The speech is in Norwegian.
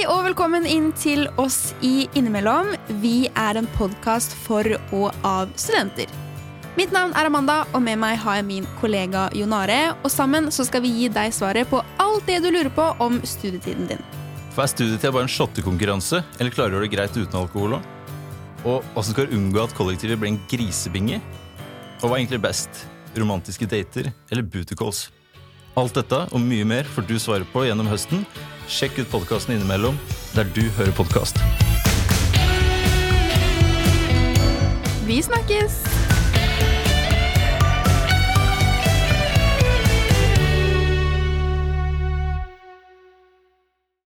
Hei og velkommen inn til oss i Innimellom. Vi er en podkast for og av studenter. Mitt navn er Amanda, og med meg har jeg min kollega Jonare. Og sammen så skal vi gi deg svaret på alt det du lurer på om studietiden din. For Er studietida bare en shottekonkurranse, eller klarer du det greit uten alkohol òg? Og åssen skal du unngå at kollektivet blir en grisebinge? Og hva er egentlig best? Romantiske dater eller booty calls? Alt dette og mye mer får du svare på gjennom høsten. Sjekk ut podkasten innimellom der du hører podkast. Vi snakkes!